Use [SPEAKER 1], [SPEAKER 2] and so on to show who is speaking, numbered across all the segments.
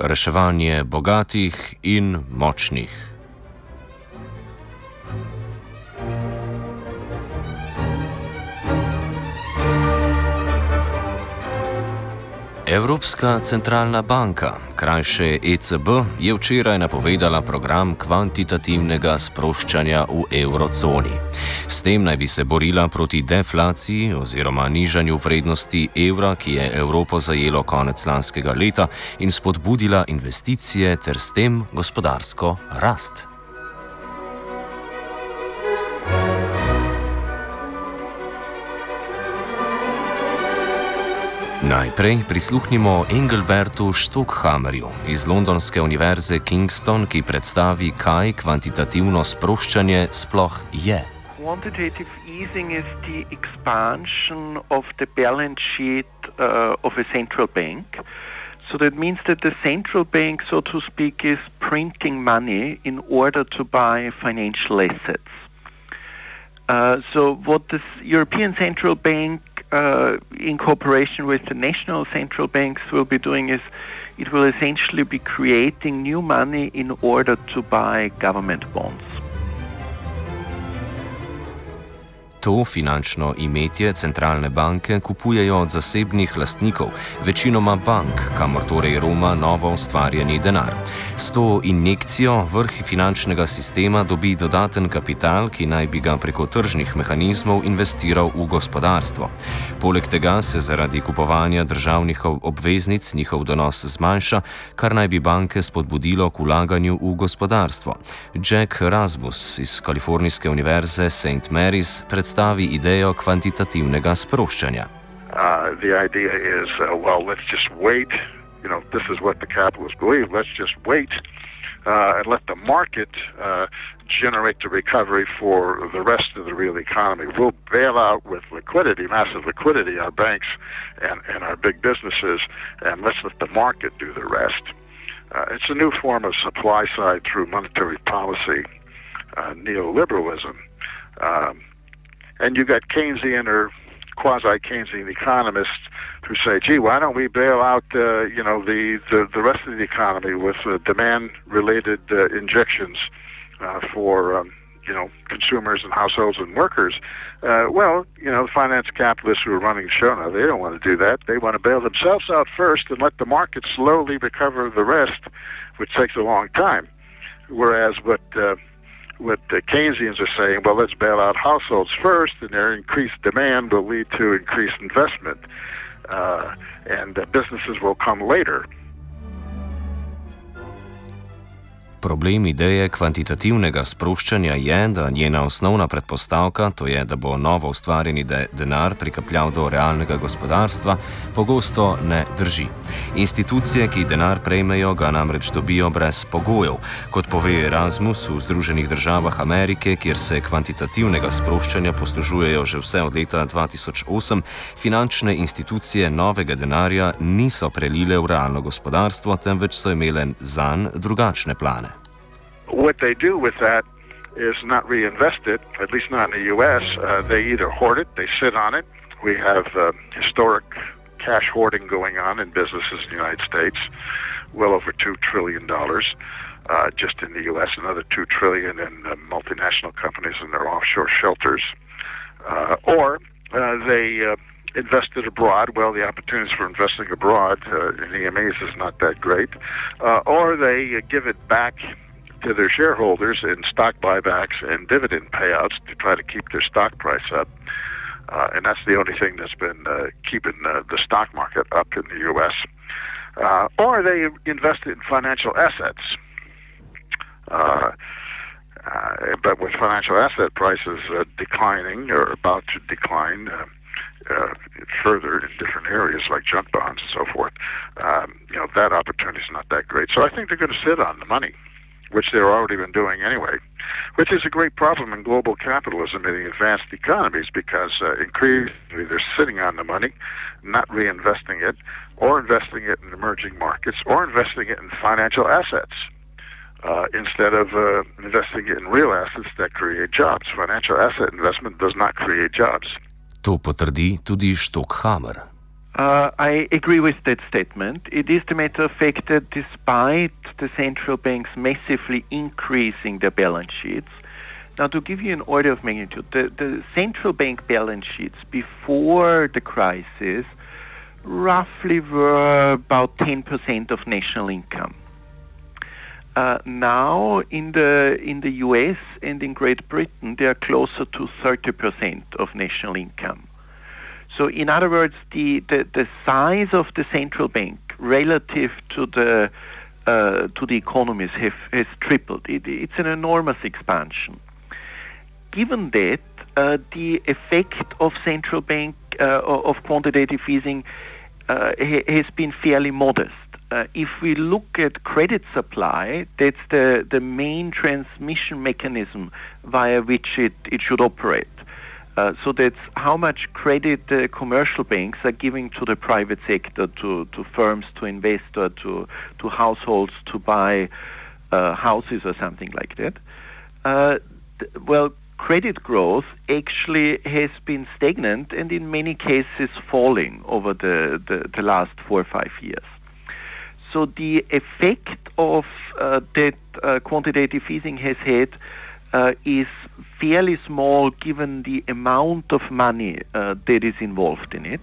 [SPEAKER 1] Reševanje bogatih in močnih. Evropska centralna banka, krajše ECB, je včeraj napovedala program kvantitativnega sproščanja v eurozoni. S tem naj bi se borila proti deflaciji oziroma nižanju vrednosti evra, ki je Evropo zajelo konec lanskega leta, in spodbudila investicije ter s tem gospodarsko rast. Najprej prisluhnimo Engelbertu Stockhammerju iz Londonske univerze Kingston, ki predstavi, kaj kvantitativno sproščanje sploh je.
[SPEAKER 2] Quantitative easing is the expansion of the balance sheet uh, of a central bank. So that means that the central bank, so to speak, is printing money in order to buy financial assets. Uh, so, what the European Central Bank uh, in cooperation with the national central banks, will be doing is it will essentially be creating new money in order to buy government bonds.
[SPEAKER 1] To finančno imetje centralne banke kupujejo od zasebnih lastnikov, večinoma bank, kamor torej Roma novo ustvarjeni denar. S to injekcijo vrh finančnega sistema dobi dodaten kapital, ki naj bi ga preko tržnih mehanizmov investiral v gospodarstvo. Poleg tega se zaradi kupovanja državnih obveznic njihov donos zmanjša, kar naj bi banke spodbudilo k ulaganju v gospodarstvo. Jack Rasmus iz Kalifornijske univerze St. Mary's predstavlja predstavi idejo kvantitativnega sproščanja.
[SPEAKER 3] Uh, the idea is, uh, well, let's just wait. You know, this is what the capitalists believe. Let's just wait uh, and let the market uh, generate the recovery for the rest of the real economy. We'll bail out with liquidity, massive liquidity, our banks and, and our big businesses, and let's let the market do the rest. Uh, it's a new form of supply side through monetary policy, uh, neoliberalism. Um, and you've got Keynesian or quasi Keynesian economists who say, "Gee, why don't we bail out, uh, you know, the, the, the rest of the economy with uh, demand-related uh, injections uh, for, um, you know, consumers and households and workers?" Uh, well, you know, the finance capitalists who are running the show now, they don't want to do that. They want to bail themselves out first and let the market slowly recover the rest, which takes a long time. Whereas what uh, what the Keynesians are saying, well, let's bail out households first, and their increased demand will lead to increased investment, uh, and uh, businesses will come later.
[SPEAKER 1] Problem ideje kvantitativnega sproščanja je, da njena osnovna predpostavka, to je, da bo novo ustvarjeni de denar prikapljal do realnega gospodarstva, pogosto ne drži. Institucije, ki denar prejmejo, ga namreč dobijo brez pogojev. Kot pove Erasmus v Združenih državah Amerike, kjer se kvantitativnega sproščanja poslužujejo že vse od leta 2008, finančne institucije novega denarja niso prelile v realno gospodarstvo, temveč so imele zanj drugačne plane.
[SPEAKER 3] What they do with that is not reinvest it, at least not in the U.S. Uh, they either hoard it, they sit on it. We have uh, historic cash hoarding going on in businesses in the United States, well over two trillion dollars uh, just in the U.S. Another 2 trillion in uh, multinational companies and their offshore shelters, uh, or uh, they invested abroad. Well, the opportunities for investing abroad in EMAs is not that great, or they give it back to their shareholders in stock buybacks and dividend payouts to try to keep their stock price up. Uh, and that's the only thing that's been uh, keeping uh, the stock market up in the U.S. Uh, or they invested in financial assets. Uh, uh, but with financial asset prices declining or about to decline, uh, further in different areas like junk bonds and so forth, um, you know, that opportunity is not that great. So I think they're going to sit on the money, which they've already been doing anyway, which is a great problem in global capitalism in the advanced economies because uh, increasingly they're sitting on the money, not reinvesting it, or investing it in emerging markets, or investing it in financial assets. Uh, instead of uh, investing it in real assets that create jobs. Financial asset investment does not create jobs.
[SPEAKER 1] To potrdi tudi Stockhammer.
[SPEAKER 2] Uh, I agree with that statement. It is the matter of fact that despite the central banks massively increasing their balance sheets, now to give you an order of magnitude, the, the central bank balance sheets before the crisis roughly were about 10% of national income. Uh, now, in the in the U.S. and in Great Britain, they are closer to 30% of national income. So, in other words, the, the, the size of the central bank relative to the uh, to the economies have, has tripled. It, it's an enormous expansion. Given that, uh, the effect of central bank uh, of quantitative easing uh, has been fairly modest uh, if we look at credit supply, that's the, the main transmission mechanism via which it, it should operate. Uh, so that's how much credit the commercial banks are giving to the private sector, to, to firms to investors, to, to households to buy uh, houses or something like that. Uh, th- well, credit growth actually has been stagnant and in many cases falling over the, the, the last four or five years. So the effect of uh, that uh, quantitative easing has had uh, is fairly small given the amount of money uh, that is involved in it.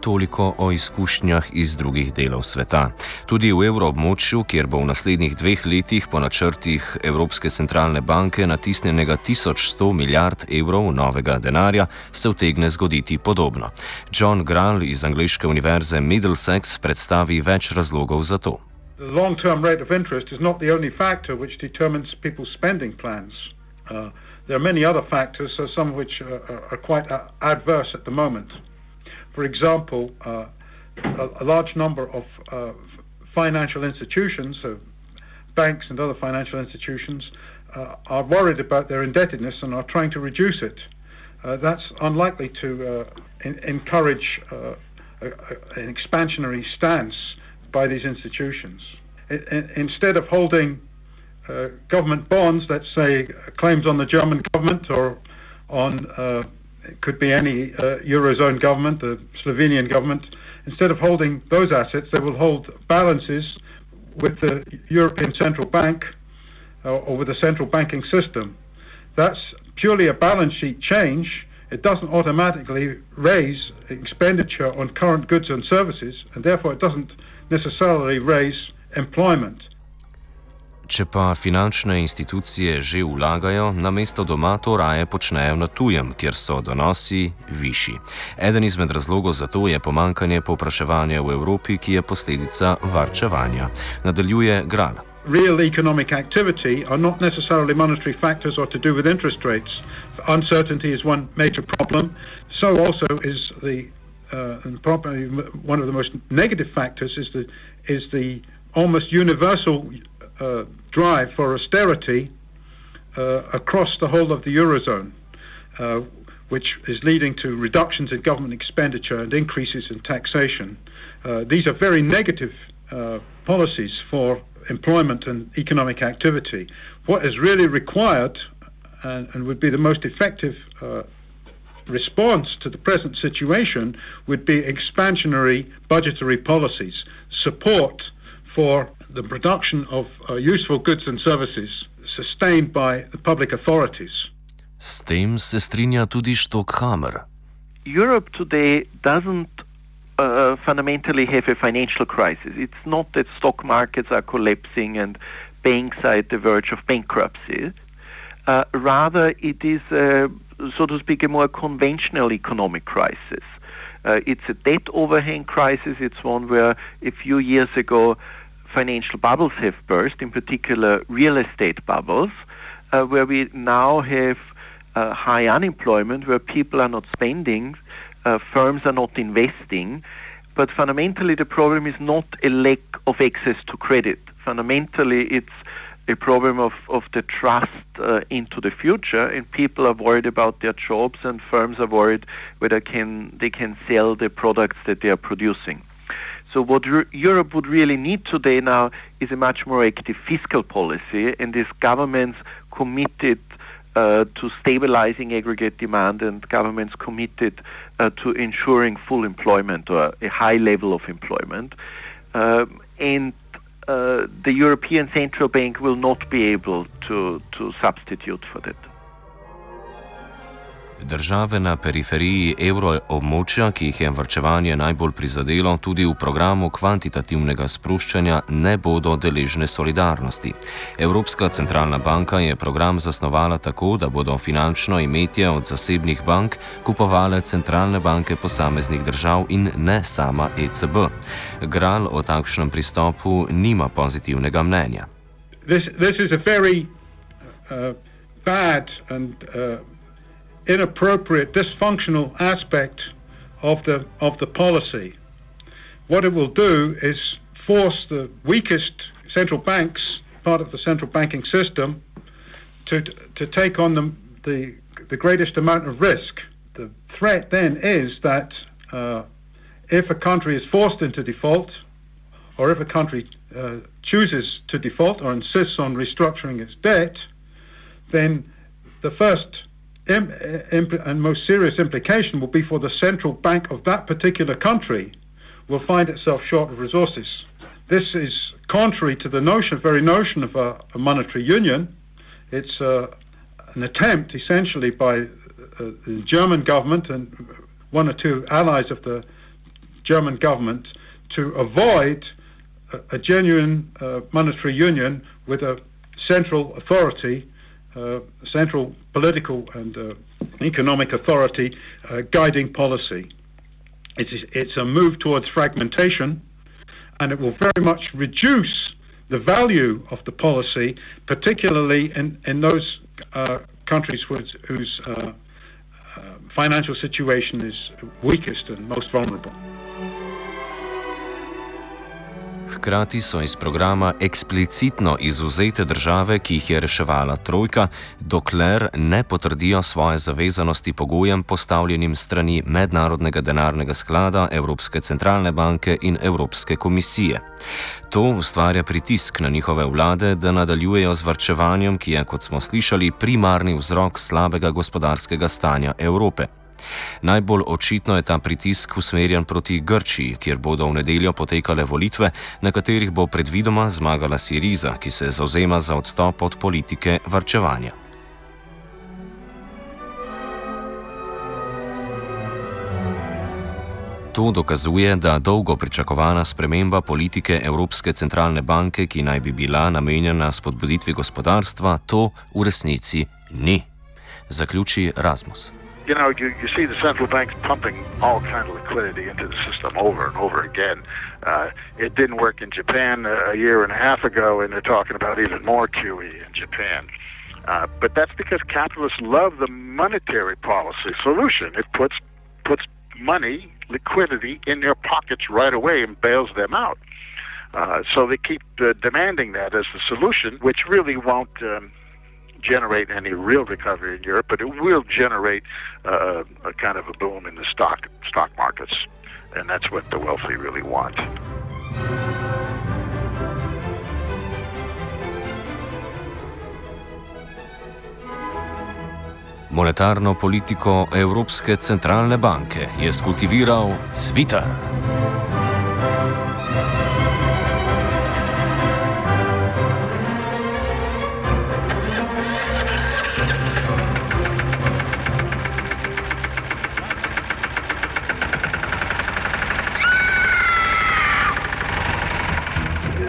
[SPEAKER 1] Toliko o izkušnjah iz drugih delov sveta. Tudi v evroobmočju, kjer bo v naslednjih dveh letih po načrtih Evropske centralne banke natisnjenega 1100 milijard evrov novega denarja, se vtegne zgoditi podobno. John Grall iz Angliške univerze Middlesex predstavi več razlogov za to.
[SPEAKER 4] The long term rate of interest is not the only factor which determines people's spending plans. Uh, there are many other factors, uh, some of which uh, are quite uh, adverse at the moment. For example, uh, a, a, large number of uh, financial institutions, uh, banks and other financial institutions, uh, are worried about their indebtedness and are trying to reduce it. Uh, that's unlikely to uh, in, encourage a, an expansionary stance by these institutions. It, it, instead of holding government bonds, let's say claims on the German government or on it could be any uh, Eurozone government, the Slovenian government. Instead of holding those assets, they will hold balances with the European Central Bank uh, or with the central banking system. That's purely a balance sheet change. It doesn't automatically raise expenditure on current goods and services, and therefore it doesn't necessarily raise employment.
[SPEAKER 1] Če pa finančne institucije že vlagajo, namesto doma to raje počnejo na tujem, kjer so donosi višji. Eden izmed razlogov za to je pomankanje povpraševanja v Evropi, ki je posledica varčevanja. Nadaljuje Gral.
[SPEAKER 4] Real economic activity are not necessarily monetary factors or to do with interest rates. Uncertainty is one major problem. So also is the uh, and probably one of the most negative factors is the is the almost universal uh, drive for austerity uh, across the whole of the Eurozone, uh, which is leading to reductions in government expenditure and increases in taxation. Uh, these are very negative uh, policies for employment and economic activity. What is really required and, and would be the most effective response to the present situation would be expansionary budgetary policies, support for the production of uh, useful goods and services sustained by the public authorities.
[SPEAKER 1] S tem se strinja tudi Stockhammer.
[SPEAKER 2] Europe today doesn't uh, fundamentally have a financial crisis. It's not that stock markets are collapsing and banks are at the verge of bankruptcy. Uh, rather, it is, uh, so to speak, a more conventional economic crisis. Uh, it's a debt overhang crisis. It's one where a few years ago financial bubbles have burst, in particular real estate bubbles, uh, where we now have uh, high unemployment, where people are not spending, uh, firms are not investing. But fundamentally, the problem is not a lack of access to credit. Fundamentally, it's a problem of, of the trust uh, into the future, and people are worried about their jobs, and firms are worried whether can they can sell the products that they are producing. So what Europe would really need today now is a much more active fiscal policy, and this governments committed uh, to stabilizing aggregate demand and governments committed uh, to ensuring full employment or a high level of employment. Um, and Uh, the European Central Bank will not be able to, to substitute for that.
[SPEAKER 1] Države na periferiji evroobmočja, ki jih je vrčevanje najbolj prizadelo, tudi v programu kvantitativnega sproščanja ne bodo deležne solidarnosti. Evropska centralna banka je program zasnovala tako, da bodo finančno imetje od zasebnih bank kupovale centralne banke posameznih držav in ne sama ECB. Gral o takšnem pristopu nima pozitivnega mnenja.
[SPEAKER 4] This, this is a very uh, bad and uh, inappropriate, dysfunctional aspect of the of the policy. What it will do is force the weakest central banks, part of the central banking system, to to take on the the, the greatest amount of risk. The threat then is that uh, if a country is forced into default, or if a country uh, chooses to default or insists on restructuring its debt, then the first and most serious implication will be for the central bank of that particular country will find itself short of resources. This is contrary to the notion, very notion of a, a monetary union. It's uh, an attempt, essentially, by uh, the German government and one or two allies of the German government to avoid a, a genuine uh, monetary union with a central authority uh, central political and uh, economic authority uh, guiding policy. It's, it's a move towards fragmentation, and it will very much reduce the value of the policy, particularly in, in those uh, countries whose, whose uh, uh, financial situation is weakest and most vulnerable.
[SPEAKER 1] Hkrati so iz programa eksplicitno izuzete države, ki jih je reševala Trojka, dokler ne potrdijo svoje zavezanosti pogojem postavljenim strani Mednarodnega denarnega sklada, Evropske centralne banke in Evropske komisije. To ustvarja pritisk na njihove vlade, da nadaljujejo z vrčevanjem, ki je, kot smo slišali, primarni vzrok slabega gospodarskega stanja Evrope. Najbolj očitno je ta pritisk usmerjen proti Grčiji, kjer bodo v nedeljo potekale volitve, na katerih bo predvidoma zmagala Siriza, ki se zauzema za odstop od politike varčevanja. To dokazuje, da dolgo pričakovana sprememba politike Evropske centralne banke, ki naj bi bila namenjena spodbuditvi gospodarstva, to v resnici ni. Zaključi Rasmus.
[SPEAKER 3] You know, you, you see the central banks pumping all kind of liquidity into the system over and over again. Uh, it didn't work in Japan a year and a half ago, and they're talking about even more QE in Japan. Uh, but that's because capitalists love the monetary policy solution. It puts puts money, liquidity in their pockets right away and bails them out. Uh, so they keep uh, demanding that as the solution, which really won't. Um, generate any real recovery in Europe, but it will generate uh, a kind of a boom in the stock stock markets, and that's what the wealthy really want.
[SPEAKER 1] Monetarno politiko Evropske centralne banke je skultiviral Cvitar.